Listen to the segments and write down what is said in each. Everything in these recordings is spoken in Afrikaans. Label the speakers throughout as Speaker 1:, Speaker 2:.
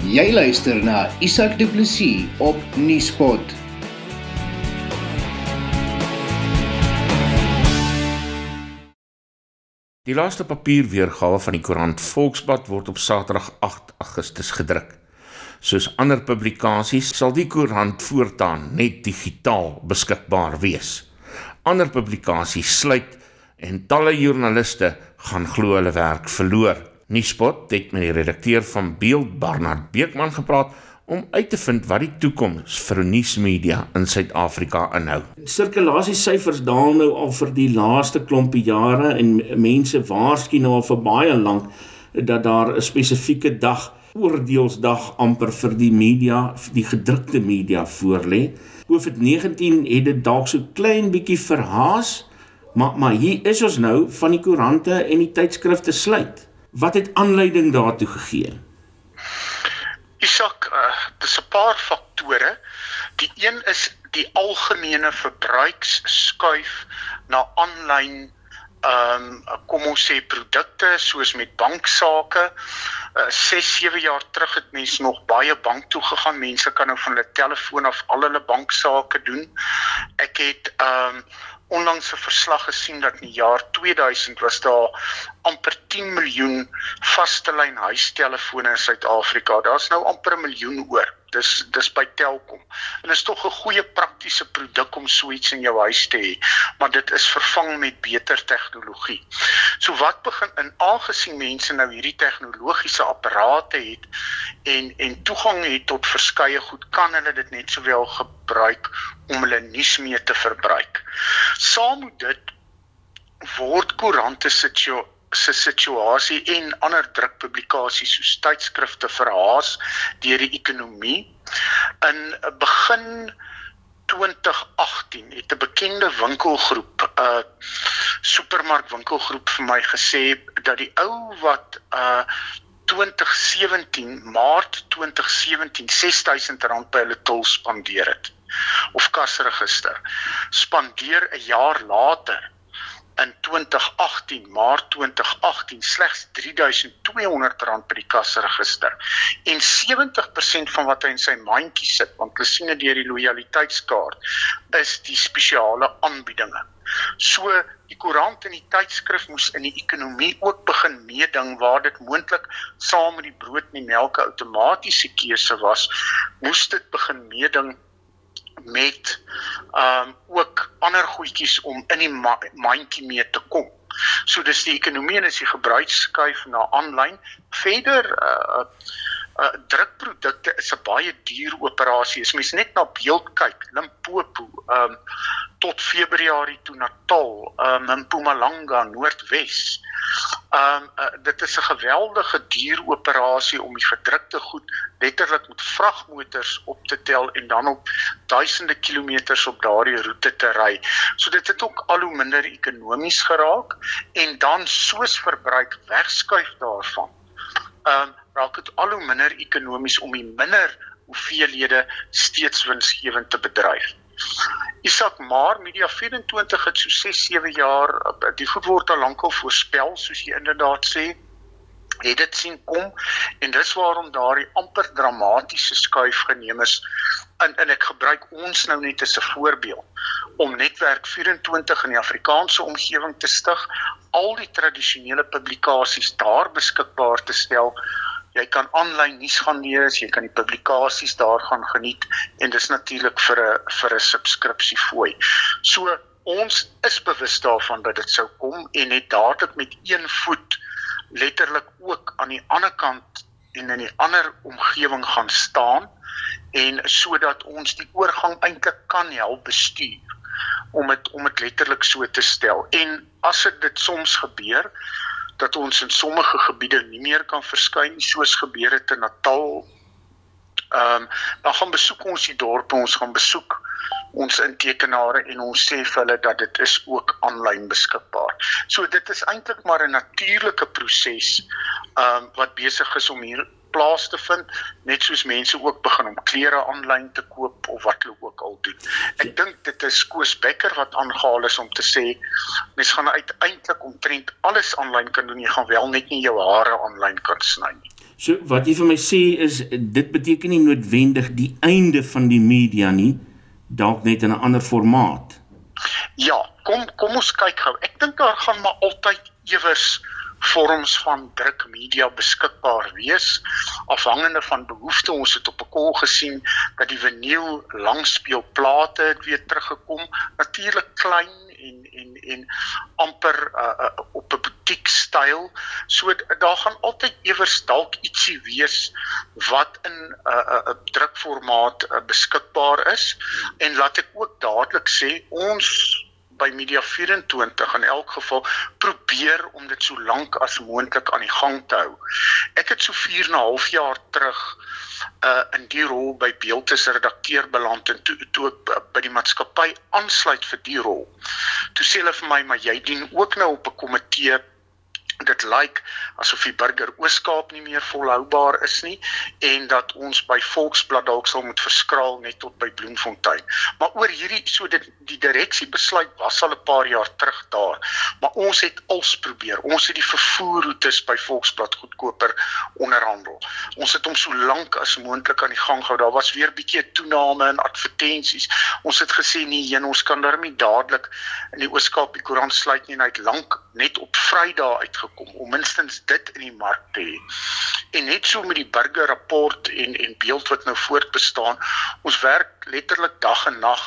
Speaker 1: Jy luister na Isak Du Plessis op Nieuwspot.
Speaker 2: Die laaste papierweergawe van die koerant Volksblad word op Saterdag 8 Augustus gedruk. Soos ander publikasies sal die koerant voortaan net digitaal beskikbaar wees. Ander publikasies sluit en talle joernaliste gaan glo hulle werk verloor. Nuuspot het met die redakteur van Beeld Barnard Beekman gepraat om uit te vind wat die toekoms vir nuusmedia in Suid-Afrika inhou.
Speaker 3: Sirkulasiesyfers daal nou al vir die laaste klompie jare en mense waarskynlik nou al vir baie lank dat daar 'n spesifieke dag oordeelsdag amper vir die media, die gedrukte media voorlê. COVID-19 het dit dalk so klein bietjie verhaas, maar maar hier is ons nou van die koerante en die tydskrifte sluit. Wat het aanleiding daartoe gegee?
Speaker 4: Isak, uh, dis 'n paar faktore. Die een is die algemene verbruiksskuif na aanlyn ehm um, kom ons sê produkte soos met banksake. Uh, 6 7 jaar terug het mense nog baie bank toe gegaan. Mense kan nou van hulle telefoon af al hulle banksake doen. Ek het ehm um, onlangs 'n verslag gesien dat in die jaar 2000 was daar amper 10 miljoen vaste lyn huistelefone in Suid-Afrika. Daar's nou amper 'n miljoen oor. Dis dis by Telkom. En dit is tog 'n goeie praktiese produk om so iets in jou huis te hê, maar dit is vervang met beter tegnologie. So wat begin in aangesien mense nou hierdie tegnologiese apparate het en en toegang het tot verskeie goed, kan hulle dit net sowel gebruik om hulle nuus mee te verbruik. Saam met dit word koerante situ se situasie en ander drukpublikasies soos tydskrifte verhaas deur die ekonomie. In begin 2018 het 'n bekende winkelgroep, 'n uh, supermarkwinkelgroep vir my gesê dat die ou wat uh 2017 Maart 2017 6000 rand by hulle tol spandeer het of kasregister spandeer 'n jaar later in 2018 Maart 2018 slegs R3200 by die kasregister en 70% van wat hy in sy mandjie sit want hulle sien dit deur die lojaliteitskaart is die spesiale aanbiedinge. So die koerant en die tydskrif moes in die ekonomie ook begin meeding waar dit moontlik saam met die brood en die melk outomatiese keuse was, moes dit begin meeding met ehm um, ook ander goedjies om in die mandjie mee te kom. So dis die ekonomie en dis die gebruiksskuif na aanlyn. Verder uh uh drukprodukte is 'n baie duur operasie. As mens net na beeld kyk, Limpopo, ehm um, tot Februarie toe Natal, ehm um, Mpumalanga, Noordwes. Ehm um, uh, dit is 'n geweldige duur operasie om die gedrukte goed letterlik met vragmotors op te tel en dan op duisende kilometers op daardie roete te ry. So dit het ook al hoe minder ekonomies geraak en dan soos verbruik wegskuif daarvan. Ehm um, raak dit al hoe minder ekonomies om die minder hoeveelhede steeds winsgewend te bedryf. Isak maar Media 24 het so 6 7 jaar die goed word al lankal voorspel soos jy inderdaad sê. Het dit sien kom en dis waarom daardie amper dramatiese skuif geneem is. En en ek gebruik ons nou net as 'n voorbeeld om netwerk 24 in die Afrikaanse omgewing te stig al die tradisionele publikasies daar beskikbaar te stel jy kan aanlyn nuus gaan lees, jy kan die publikasies daar gaan geniet en dis natuurlik vir 'n vir 'n subskripsie fooi. So ons is bewus daarvan dat dit sou kom en het dadelik met een voet letterlik ook aan die ander kant en in die ander omgewing gaan staan en sodat ons die oorgang eintlik kan help bestuur om dit om dit letterlik so te stel. En as dit soms gebeur, dat ons in sommige gebiede nie meer kan verskyn soos gebeur het in Natal. Ehm um, dan gaan besoek ons die dorpe, ons gaan besoek ons intekenare en ons sê vir hulle dat dit is ook aanlyn beskikbaar. So dit is eintlik maar 'n natuurlike proses ehm um, wat besig is om hier plaas te vind, net soos mense ook begin om klere aanlyn te koop of wat hulle ook al doen. Ek dink dit is Koos Becker wat aangehaal is om te sê mense gaan uiteindelik omtrent alles aanlyn kan doen, jy gaan wel net nie jou hare aanlyn kan sny nie.
Speaker 3: So wat jy vir my sê is dit beteken nie noodwendig die einde van die media nie, dalk net in 'n ander formaat.
Speaker 4: Ja, kom kom ons kyk gou. Ek dink daar gaan maar altyd ewers vorms van druk media beskikbaar wees afhangende van behoeftes ons het op 'n kol gesien dat die vinyl langspeelplate het weer teruggekom. Natuurlik klein en en en amper uh, uh, op 'n butiek styl so daar gaan altyd ewers dalk ietsie wees wat in 'n uh, uh, uh, drukformaat uh, beskikbaar is. En laat ek ook dadelik sê ons by Media 24 in elk geval probeer om dit so lank as moontlik aan die gang te hou. Ek het so 4 en 'n half jaar terug uh in die rol by Beeltes redakteur beland en toe toe ek by die maatskappy aansluit vir die rol. Toe sê hulle vir my maar jy dien ook nou op 'n komitee dit lyk asof die burger Ooskaap nie meer volhoubaar is nie en dat ons by Volksblad dalk sal moet verskraal net tot by Bloemfontein. Maar oor hierdie so dit die direksie besluit was al 'n paar jaar terug daar. Maar ons het als probeer. Ons het die vervoerroetes by Volksblad goedkoper onderhandel. Ons het hom so lank as moontlik aan die gang gehou. Daar was weer bietjie toename in advertensies. Ons het gesê nee, een, ons kan daarmee dadelik in die Ooskaap die koerant sluit nie net lank net op Vrydag uitgekom gekom om minstens dit in die mark te hê. En net so met die burgerrapport en en beeld wat nou voortbestaan, ons werk letterlik dag en nag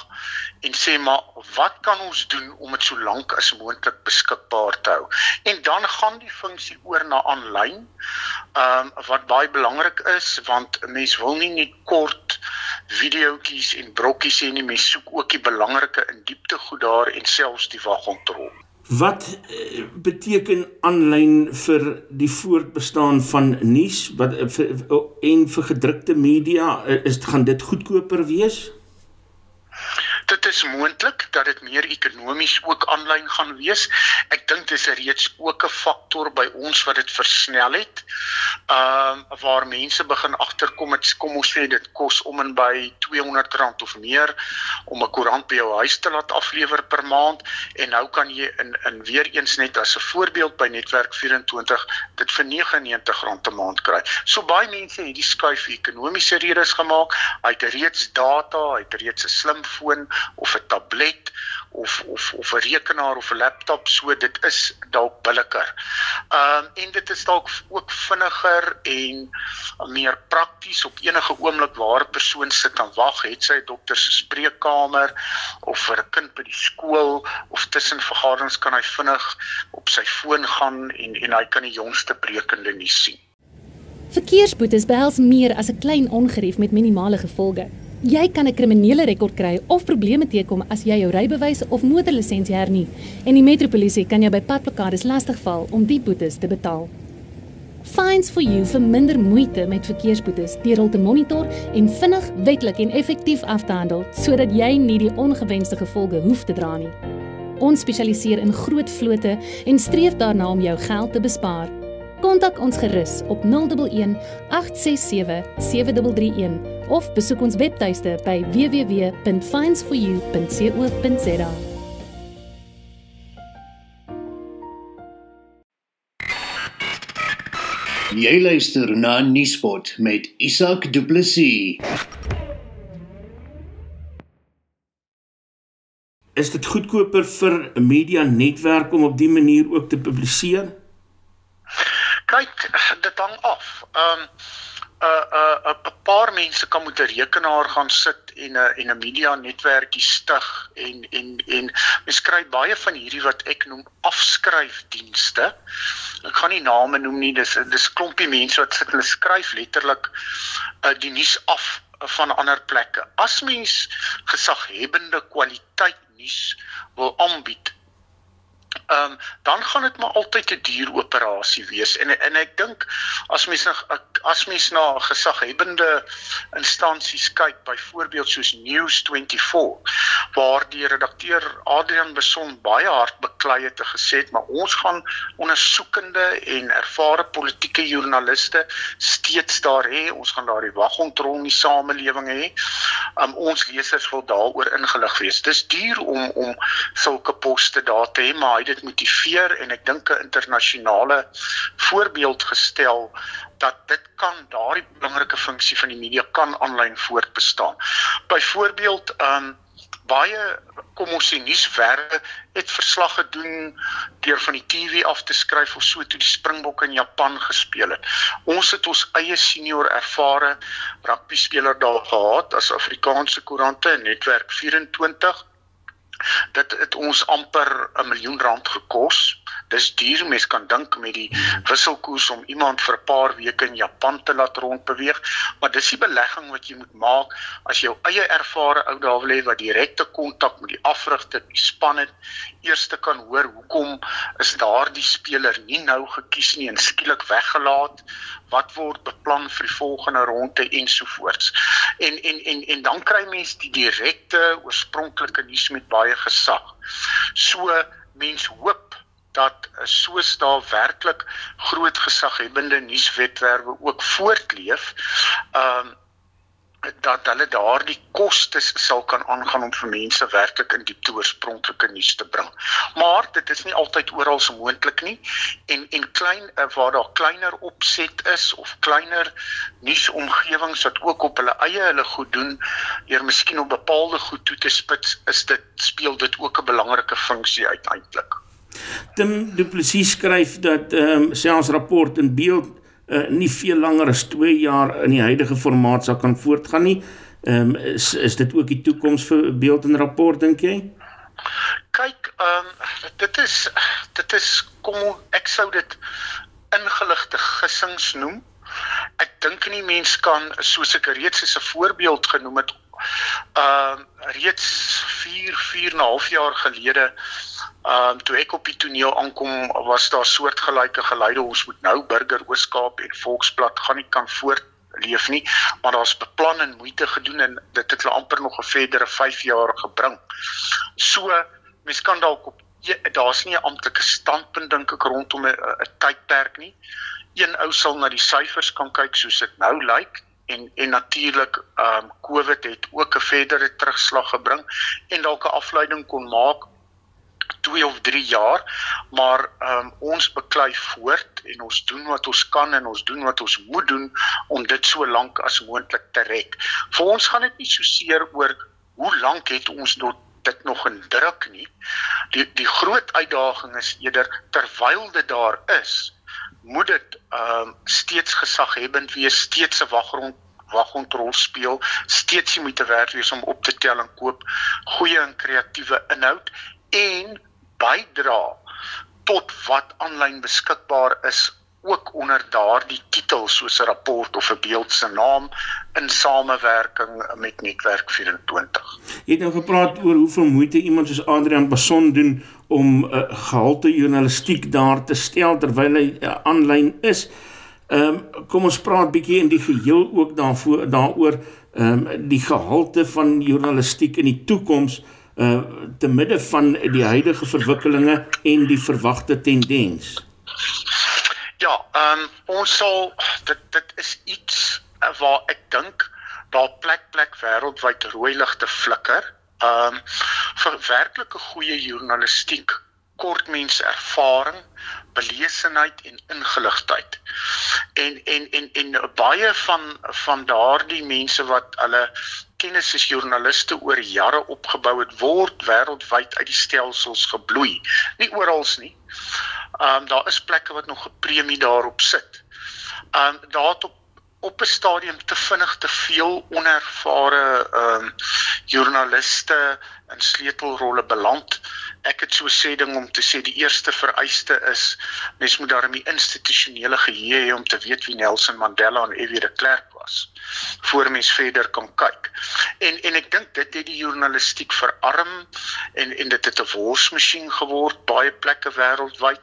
Speaker 4: en sê maar wat kan ons doen om dit so lank as moontlik beskikbaar te hou. En dan gaan die funksie oor na aanlyn. Ehm um, wat baie belangrik is want 'n mens wil nie net kort videoetjies en brokkies sê nie, mens soek ook die belangrike in diepte goed daar en selfs die wagkontrole.
Speaker 3: Wat uh, beteken aanlyn vir die voortbestaan van nuus wat uh, vir, uh, en vir gedrukte media uh, is gaan dit goedkoper wees?
Speaker 4: Dit is moontlik dat dit meer ekonomies ook aanlyn gaan wees. Ek dink dis reeds ook 'n faktor by ons wat dit versnel het. Ehm um, waar mense begin agterkom met kom ons sê dit kos om en by R200 of meer om 'n koerant by jou huis te laat aflewer per maand en nou kan jy in in weer eens net as 'n voorbeeld by netwerk 24 dit vir R99 'n maand kry. So baie mense het die skuif ekonomiese redes gemaak. Hy het reeds data, hy het reeds 'n slimfoon of 'n tablet of of of 'n rekenaar of 'n laptop so dit is dalk billiker. Ehm um, en dit is dalk ook vinniger en meer prakties op enige oomblik waar 'n persoon sit en wag, het sy dokter se spreekkamer of vir 'n kind by die skool of tussen vergaderings kan hy vinnig op sy foon gaan en en hy kan die jongste brekende nuus sien.
Speaker 5: Verkeersboetes behels meer as 'n klein ongerief met minimale gevolge. Jy kan 'n kriminele rekord kry of probleme teekom as jy jou rybewys of motorlisensie hernie en die metropolisie kan jou by padplakkades lastigval om die boetes te betaal. Fines for you vir minder moeite met verkeersboetes deur hul te monitor en vinnig, wettelik en effektief af te handel sodat jy nie die ongewenste gevolge hoef te dra nie. Ons spesialiseer in groot vlote en streef daarna om jou geld te bespaar. Kontak ons gerus op 011 867 7331 of besoek ons webtuiste by www.finds4u.co.za.
Speaker 1: Jy luister na Nuuspot met Isak Du Plessis.
Speaker 3: Is dit goedkoper vir 'n media netwerk om op dië manier ook te publiseer?
Speaker 4: Kyk, dit hang af. Ehm um, 'n uh, 'n uh, 'n paar mense kan met 'n rekenaar gaan sit en 'n en 'n media netwerkie stig en en en mens kry baie van hierdie wat ek noem afskryfdienste. Ek gaan nie name noem nie, dis dis klompie mense wat sit en skryf letterlik uh, die nuus af van ander plekke. As mens gesaghebende kwaliteit nuus wil aanbied ehm um, dan gaan dit maar altyd 'n duur operasie wees. En en ek dink as mens as mens na gesaghebende instansies kyk byvoorbeeld soos News24 waar die redakteur Adrian Beson baie hard beklei het te gesê het maar ons gaan ondersoekende en ervare politieke joernaliste steeds daar hê. Ons gaan daardie wagontrol in die samelewing hê. Um, ons lesers wil daaroor ingelig wees. Dis duur om om sulke poste daar te hê maar hy dit motiveer en ek dink 'n internasionale voorbeeld gestel dat dit kan daardie belangrike funksie van die media kan aanlyn voortbestaan. Byvoorbeeld, um, baie kom ons sê nuuswerke het verslag gedoen deur van die TV af te skryf of so toe die Springbokke in Japan gespeel het. Ons het ons eie senior ervare rugby speler daar gehad as Afrikaanse koerante netwerk 24 dit het ons amper 'n miljoen rand gekos. Dis duur, mens kan dink met die wisselkoers om iemand vir 'n paar weke in Japan te laat rondbeweeg, maar dis die belegging wat jy moet maak as jou eie ervare ou daar wil hê wat direkte kontak met die afrigter, die span het, eerste kan hoor hoekom is daardie speler nie nou gekies nie en skielik weggelaat wat word beplan vir die volgende ronde ensovoorts. En en en en dan kry mens die direkte oorspronklike nuus met baie gesag. So mens hoop dat soos daar werklik groot gesaghebende nuuswetwerwe ook voortleef. Ehm um, dat hulle daardie kostes sal kan aangaan om vir mense werklik in diepte oorspronklike nuus te bring. Maar dit is nie altyd oral so moontlik nie en en klein eh, waar daar kleiner opset is of kleiner nuusomgewings wat ook op hulle eie hulle goed doen, eer miskien op bepaalde goed toe te spits, is dit speel dit ook 'n belangrike funksie uiteindelik.
Speaker 3: Tim Du Plessis skryf dat ehm um, selfs rapport in beeld uh, nie veel langer as 2 jaar in die huidige formaat sal kan voortgaan nie. Ehm um, is is dit ook die toekoms vir beeld en rapport dink jy?
Speaker 4: Kyk, ehm um, dit is dit is kom ek sou dit ingeligte gissings noem. Ek dink nie mens kan soos ek reeds as 'n voorbeeld genoem het ehm uh, reeds 4 4 en 'n half jaar gelede Ehm um, toe ek op die toneel aankom, was daar soortgelyke geluide ons moet nou Burger Ooskaap en Volksblad gaan nie kan voortleef nie, maar daar's beplan en moeite gedoen en dit het hulle amper nog 'n verdere 5 jaar gebring. So mens kan dalk op daar's nie 'n amptelike standpunt dink ek rondom 'n tydperk nie. Een ou sal na die syfers kan kyk soos dit nou lyk en en natuurlik ehm um, COVID het ook 'n verdere terugslag gebring en dalk 'n afleiding kon maak 2 of 3 jaar, maar um, ons beklei voort en ons doen wat ons kan en ons doen wat ons moet doen om dit so lank as moontlik te red. Vir ons gaan dit nie so seer oor hoe lank het ons tot dit nog in druk nie. Die die groot uitdaging is eerder terwyl dit daar is, moet dit ehm um, steeds gesaghebend wees, steeds 'n waggrond wagkontrol speel, steeds moet te werk wees om op te tel en koop goeie en kreatiewe inhoud en bydra tot wat aanlyn beskikbaar is ook onder daardie titel soos 'n rapport of 'n beeld se naam in samewerking met netwerk 24.
Speaker 3: Jy het nou gepraat oor hoeveel moeite iemand soos Adrian Bason doen om 'n uh, gehalte journalistiek daar te stel terwyl hy uh, aanlyn is. Ehm um, kom ons praat bietjie in die geheel ook daarvoor daaroor ehm um, die gehalte van journalistiek in die toekoms uh te midde van die huidige verwikkelinge en die verwagte tendens?
Speaker 4: Ja, ehm um, ons sal dit dit is iets uh, waar ek dink daar plek plek wêreldwyd rooi ligte flikker. Ehm um, vir werklike goeie journalistiek kort mens ervaring, belesenheid en ingeligtheid. En en en en baie van van daardie mense wat hulle kennis as joernaliste oor jare opgebou het word wêreldwyd uit die stelsels gebloei. Nie oral nie. Ehm um, daar is plekke wat nog 'n premie daarop sit. Ehm um, daar het op op 'n stadium te vinnig te veel onervare ehm um, joernaliste in sleutelrolle beland. Ek het so sê ding om te sê die eerste vereiste is mens moet daarmee institusionele geheue hê om te weet wie Nelson Mandela en F.W. de Klerk was voor mens verder kan kyk. En en ek dink dit het die journalistiek verarm en en dit het 'n worsmasjien geword baie plekke wêreldwyd.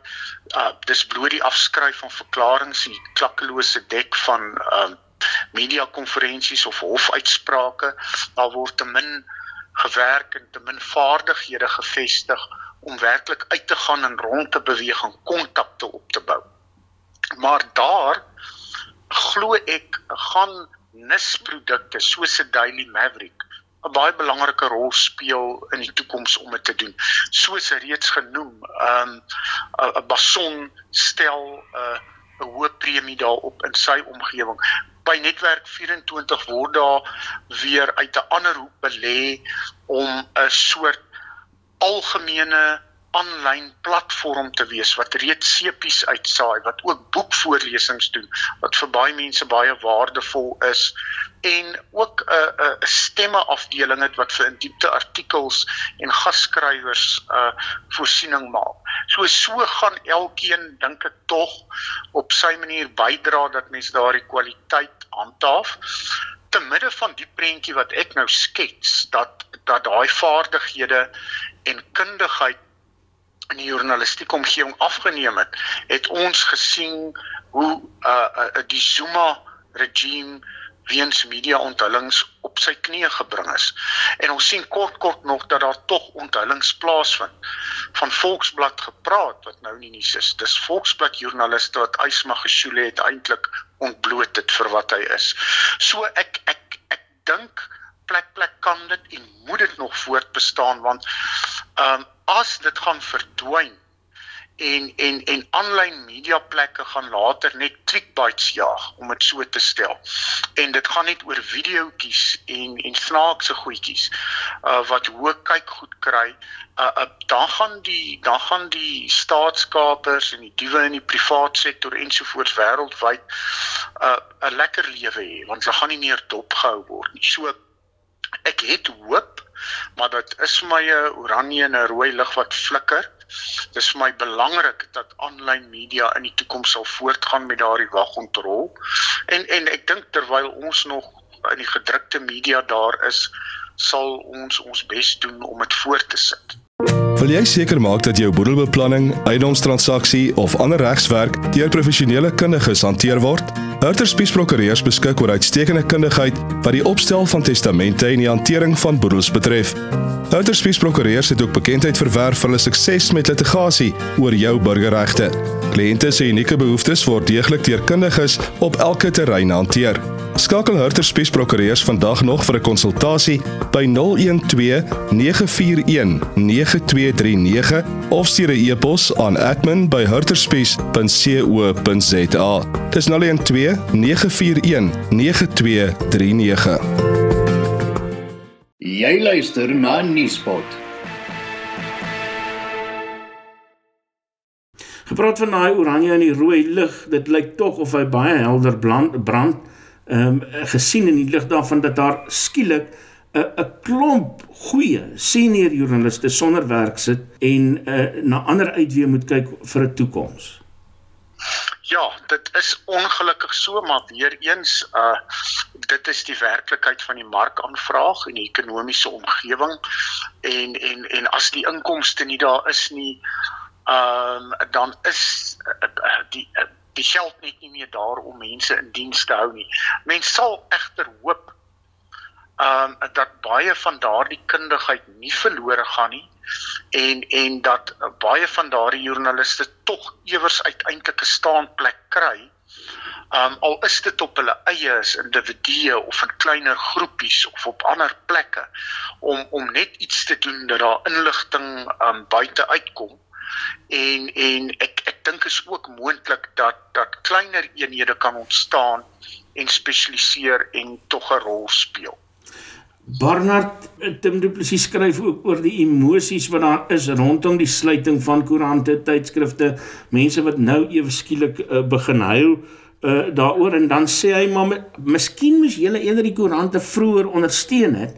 Speaker 4: Uh dis bloot die afskryf van verklaringe, die klakkelose dek van uh media konferensies of hofuitsprake. Daar word te min gewerk en te min vaardighede gevestig om werklik uit te gaan en rond te beweeg en kontakte op te bou. Maar daar glo ek gaan nisprodukte soos 'n Daily Maverick 'n baie belangrike rol speel in die toekoms om dit te doen. Soos reeds genoem, ehm um, 'n Bason stel 'n uh, 'n hoë premie daarop in sy omgewing. By netwerk 24 word daar weer uit 'n ander hoek belê om 'n soort algemene aanlyn platform te wees wat reeds sepies uitsaai wat ook boekvoorlesings doen wat vir baie mense baie waardevol is en ook 'n 'n stemme afdeling het wat vir in diepte artikels en gasskrywers uh voorsiening maak. So so gaan elkeen dink ek tog op sy manier bydra dat mense daardie kwaliteit handhaaf te midde van die prentjie wat ek nou skets dat dat daai vaardighede en kundigheid in die journalistieke omgewing afgeneem het, het ons gesien hoe uh, uh die Zuma regime weens media onthullings op sy knieë gebring is. En ons sien kort kort nog dat daar tog onthullings plaasvind. Van Volksblad gepraat wat nou nie nuus is. Dis Volksblad joernaliste wat Ysma Gesule het eintlik ontbloot het vir wat hy is. So ek ek ek dink plek plek kan dit en moet dit nog voortbestaan want ehm um, as dit gaan verdwyn en en en aanlyn media plekke gaan later net clickbaits jaag om dit so te stel. En dit gaan net oor videoetjies en en snaakse goedjies uh wat hoë kyk goed kry. Uh, uh dan gaan die dan gaan die staatskapers en die diewe in die privaat sektor ensovoorts wêreldwyd uh 'n lekker lewe hê want hulle gaan nie meer dopgehou word nie. So ek het hoop maar dit is my 'n oranje en 'n rooi lig wat flikker. Dis vir my belangrik dat aanlyn media in die toekoms sal voortgaan met daardie wagkontrol. En en ek dink terwyl ons nog in die gedrukte media daar is, sal ons ons bes doen om dit voort te sit.
Speaker 6: Wil jy seker maak dat jou boedelbeplanning, eiendomstransaksie of ander regswerk deur professionele kundiges hanteer word? Hurter Spies Prokureurs beskik oor uitstekende kundigheid wat die opstel van testamente en die hantering van boedels betref. Hurter Spies Prokureurs het ook bekendheid verwerf vir hulle sukses met litigasie oor jou burgerregte. Kliënte se unieke behoeftes word deeglik deur kundiges op elke terrein hanteer. Skakel Hurter Spies Prokureurs vandag nog vir 'n konsultasie by 012 941 9239 of stuur 'n e-pos aan admin@hurterspies.co.za. Dis 012 941 9239.
Speaker 1: Jy luister na Nuuspot.
Speaker 3: Gepraat van daai oranje en die rooi lig, dit lyk tog of hy baie helder brand. brand ehm um, gesien in die lig daarvan dat daar skielik 'n 'n klomp goeie senior joernaliste sonder werk sit en uh, na ander uitweë moet kyk vir 'n toekoms.
Speaker 4: Ja, dit is ongelukkig so, maar weer eens uh dit is die werklikheid van die markaanvraag en die ekonomiese omgewing en en en as die inkomste nie daar is nie, ehm um, dan is uh, die uh, die geld net nie meer daar om mense in diens te hou nie. Mense sal egter hoop ehm um, dat baie van daardie kundigheid nie verlore gaan nie en en dat baie van daardie joernaliste tog iewers uiteindelik 'n staanplek kry. Ehm um, al is dit op hulle eie as individue of in kleiner groepies of op ander plekke om om net iets te doen dat daar inligting ehm um, buite uitkom en en ek dink is ook moontlik dat dat kleiner eenhede kan ontstaan en spesialiseer en tog 'n rol speel.
Speaker 3: Barnard Tim Du Plessis skryf ook oor die emosies wat daar is rondom die sluiting van koerante, tydskrifte, mense wat nou ewe skielik uh, begin huil uh, daaroor en dan sê hy maar miskien moes julle eerder die koerante vroeër ondersteun het.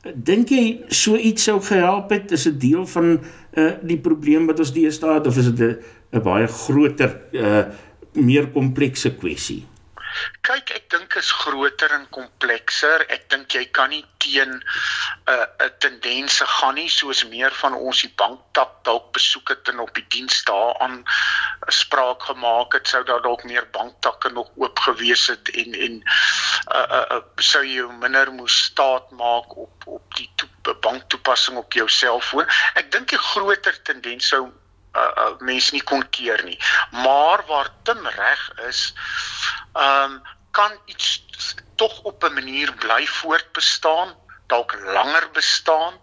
Speaker 3: Dink jy so iets sou gehelp het? Is dit deel van uh die probleem wat ons deesdae het of is dit 'n baie groter uh meer komplekse kwessie?
Speaker 4: Kyk, ek dink is groter en komplekser. Ek dink jy kan nie teen 'n uh, 'n tendense gaan nie soos meer van ons die banktap dalk besoek het en op die diens daaraan spraak gemaak het, sou daar dalk meer banktakke nog oop gewees het en en uh, uh, uh, sou jy minder moes staat maak op op die banktoepassing op jou selfoon. Ek dink die groter tendens sou uh, uh, mense nie kon keer nie. Maar waar Tim reg is, ehm um, kan iets tog op 'n manier bly voortbestaan dalk langer bestaan,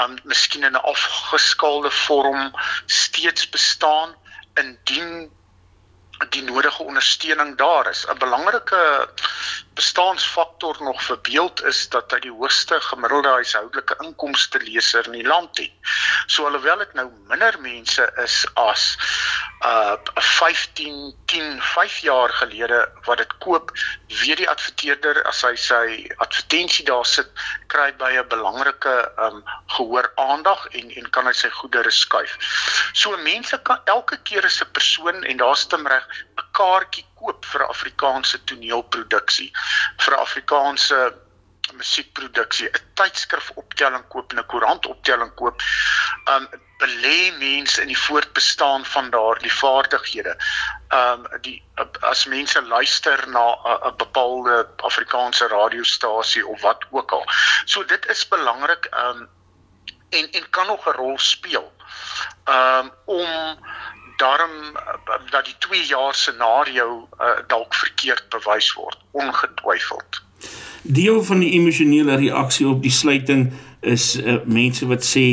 Speaker 4: um miskien in 'n afgeskaalde vorm steeds bestaan indien die nodige ondersteuning daar is. 'n Belangrike bestaansfaktor nog verbeeld is dat hy die hoogste gemiddelde huishoudelike inkomste leser in die land het. So alhoewel dit nou minder mense is as uh 15 10 5 jaar gelede wat dit koop, weet die adverteerder as hy sy advertensie daar sit, kry by 'n belangrike um gehoor aandag en en kan hy sy goedere skuif. So mense kan elke keer as 'n persoon en daar's te reg 'n kaartjie koop vir Afrikaanse toneelproduksie, vir Afrikaanse musiekproduksie, 'n tydskrif optelling koop en 'n koerant optelling koop. Um belê mense in die voortbestaan van daardie vaardighede. Um die as mense luister na 'n bepaalde Afrikaanse radiostasie of wat ook al. So dit is belangrik um en en kan nog 'n rol speel. Um om daarom eh, dat die 2 jaar scenario uh, dalk verkeerd bewys word ongetwyfeld.
Speaker 3: Deel van die emosionele reaksie op die sluiting is uh, mense wat sê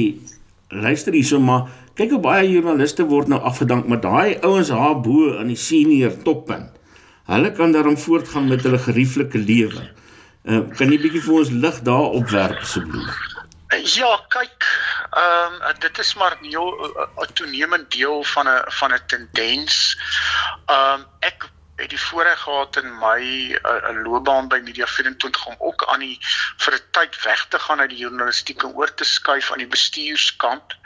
Speaker 3: luister hierso maar kyk hoe baie joernaliste word nou afgedank maar daai ouens haar bo aan die senior toppunt. Hulle kan daarom voortgaan met hulle gerieflike lewe. Uh, kan jy bietjie vir ons lig daarop werp asseblief?
Speaker 4: Ja, kyk, ehm um, dit is maar 'n toenemend deel van 'n van 'n tendens. Ehm um, ek het die voorreg gehad in my 'n loopbaan by Media 24 om ook aan die vir 'n tyd weg te gaan uit die journalistiek en oor te skuif aan die bestuurskant.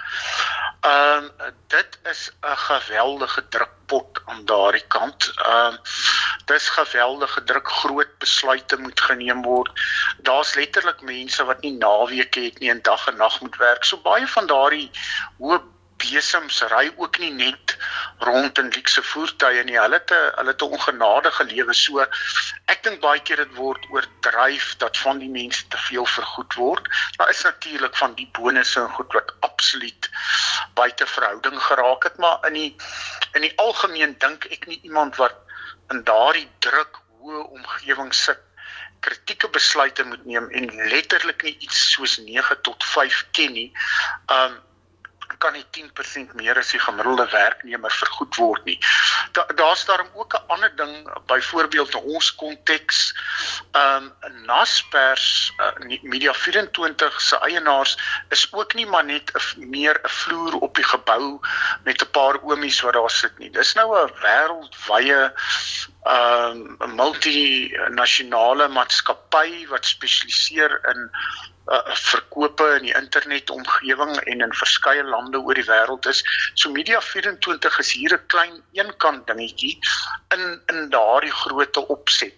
Speaker 4: Ehm um, dit is 'n geweldige drukpot aan daardie kant. Ehm um, dis geweldige druk groot besluite moet geneem word. Daar's letterlik mense wat nie naweke het nie en dag en nag moet werk. So baie van daardie hoë besems ry ook nie net rond in luukse voertuie nie. Hulle 'n hulle 'n ongenadige lewe. So ek dink baie keer dit word oordryf dat van die mense te veel vergoed word. Daar is natuurlik van die bonusse en goed wat absoluut buite verhouding geraak het, maar in die in die algemeen dink ek nie iemand wat in daardie druk hoë omgewing sit kritieke besluite moet neem en letterlik nie iets soos 9 tot 5 ken nie. Um kan nie 10% meer as die gemiddelde werknemer vergoed word nie. Da daarom ook 'n ander ding byvoorbeeld in ons konteks um Naspers uh, Media 24 se eienaars is ook nie maar net 'n meer 'n vloer op die gebou met 'n paar oomies wat daar sit nie. Dis nou 'n wêreldwye um 'n multinasjonale maatskappy wat spesialiseer in uh, verkope in die internetomgewing en in verskeie lande oor die wêreld is. So Media 24 is hier 'n klein eenkant dingetjie in in daardie grootte opset.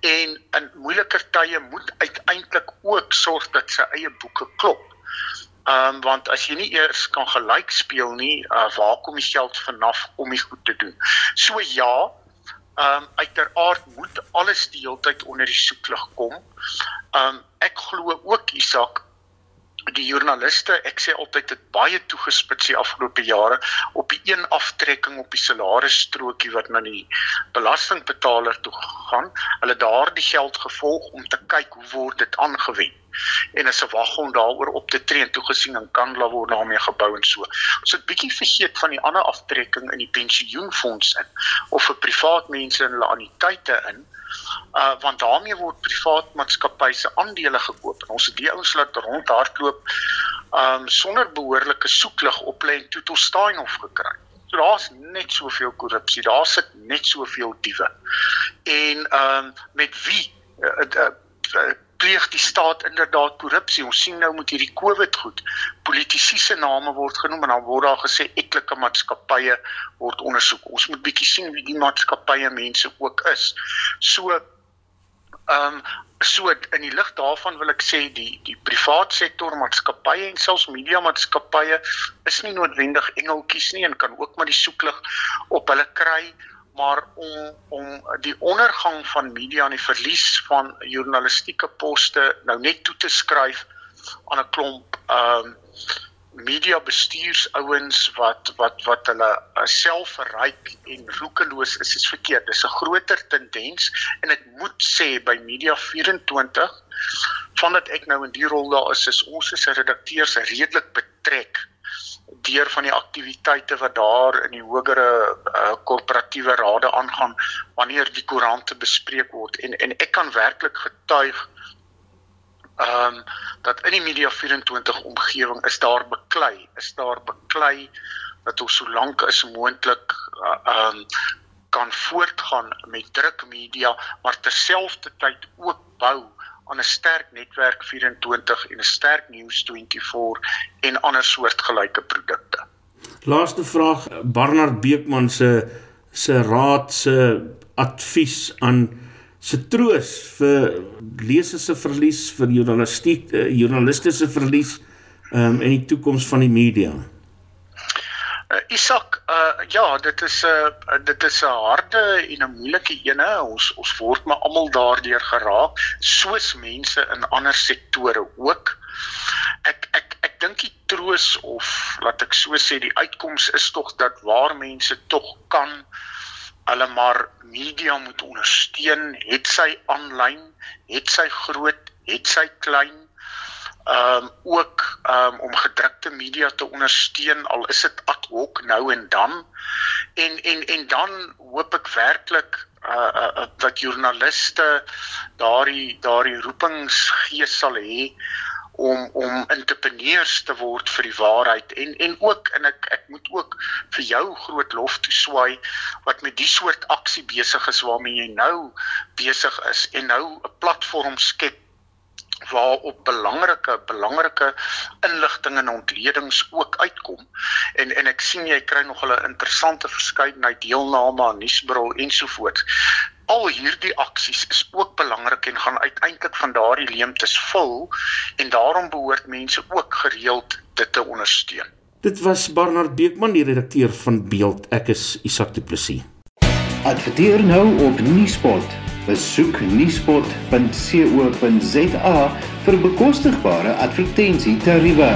Speaker 4: En in moeiliker tye moet uiteindelik ook sorg dat sy eie boeke klop. Ehm um, want as jy nie eers kan gelyk speel nie, uh, waar kom die geld vanaf om dit goed te doen? So ja, ehm um, uiteraard moet alles die hele tyd onder die soeklig kom. Ehm um, ek glo ook Isak die joernaliste, ek sê altyd dit baie toegespits die afgelope jare op die een aftrekking op die salarisstrokie wat na die belastingbetaler toe gaan. Hulle daardie geld gevolg om te kyk hoe word dit aangewend en as 'n waggon daaroor op te tree en toegesien en kan la word daarmee gebou en so. Ons het bietjie vergeet van die ander aftrekking in die pensioenfonds in of vir privaat mense in hulle anniteite in uh want daarmee word privaat maatskappye se aandele gekoop en ons het die ouens laat rondhardloop um sonder behoorlike soeklig op lê en toe tot Steinhof gekry. So daar's net soveel korrupsie, daar sit net soveel diewe. En um met wie uh, uh, uh, pleeg die staat inderdaad korrupsie. Ons sien nou met hierdie COVID goed, politici se name word genoem en dan word daar gesê etlike maatskappye word ondersoek. Ons moet bietjie sien wie die maatskappye mense ook is. So ehm um, so in die lig daarvan wil ek sê die die privaat sektor maatskappye en selfs media maatskappye is nie noodwendig engeltjies nie en kan ook maar die soeklig op hulle kry maar om om die ondergang van media en die verlies van journalistieke poste nou net toe te skryf aan 'n klomp ehm um, media bestuursouens wat wat wat hulle uh, self verryk en roekeloos is is verkeerd. Dis 'n groter tendens en ek moet sê by Media 24 vandat ek nou in die rol daar is, is ons as redakteurs redelik betrek deur van die aktiwiteite wat daar in die hogere uh, korporatiewe uh, rade aangaan wanneer die koerante bespreek word. En en ek kan werklik getuig ehm um, dat in die media 24 omgewing is daar beklei is daar beklei dat ons so lank as moontlik uh, ehm uh, um, kan voortgaan met druk media maar terselfdertyd ook bou aan 'n sterk netwerk 24 en 'n sterk News 24 en ander soortgelyke produkte.
Speaker 3: Laaste vraag Barnard Beekman se se raad se advies aan se troos vir lesers se verlies vir journalistiek uh, journaliste se verlies um, en die toekoms van die media.
Speaker 4: Uh, Isak, uh, ja, dit is 'n uh, dit is 'n harde en 'n moeilike ene. Ons ons word maar almal daardeur geraak, soos mense in ander sektore ook. Ek ek ek dink die troos of laat ek so sê, die uitkoms is tog dat waar mense tog kan hulle maar media moet ondersteun, het sy aanlyn, het sy groot, het sy klein ehm um, ook ehm um, om gedrukte media te ondersteun al is dit ad hoc nou en dan. En en en dan hoop ek werklik uh, uh, uh dat joernaliste daardie daardie roepingsgees sal hê om om entrepreneurs te word vir die waarheid. En en ook en ek ek moet ook vir jou groot lof toeswaai wat met die soort aksie besig is waarmee jy nou besig is en nou 'n platform skep waarop belangrike belangrike inligting en ontledings ook uitkom. En en ek sien jy kry nog 'n interessante verskeidenheid deelname aan nuusbrol ensovoorts al hierdie aksies is ook belangrik en gaan uiteindelik van daardie leemtes vul en daarom behoort mense ook gereeld dit te ondersteun.
Speaker 3: Dit was Barnard Beekman die redakteur van Beeld. Ek is Isak Du Plessis.
Speaker 1: Adverteer nou op Nuuspot Besoek nuuspot.co.za vir bekostigbare advertensietariewe.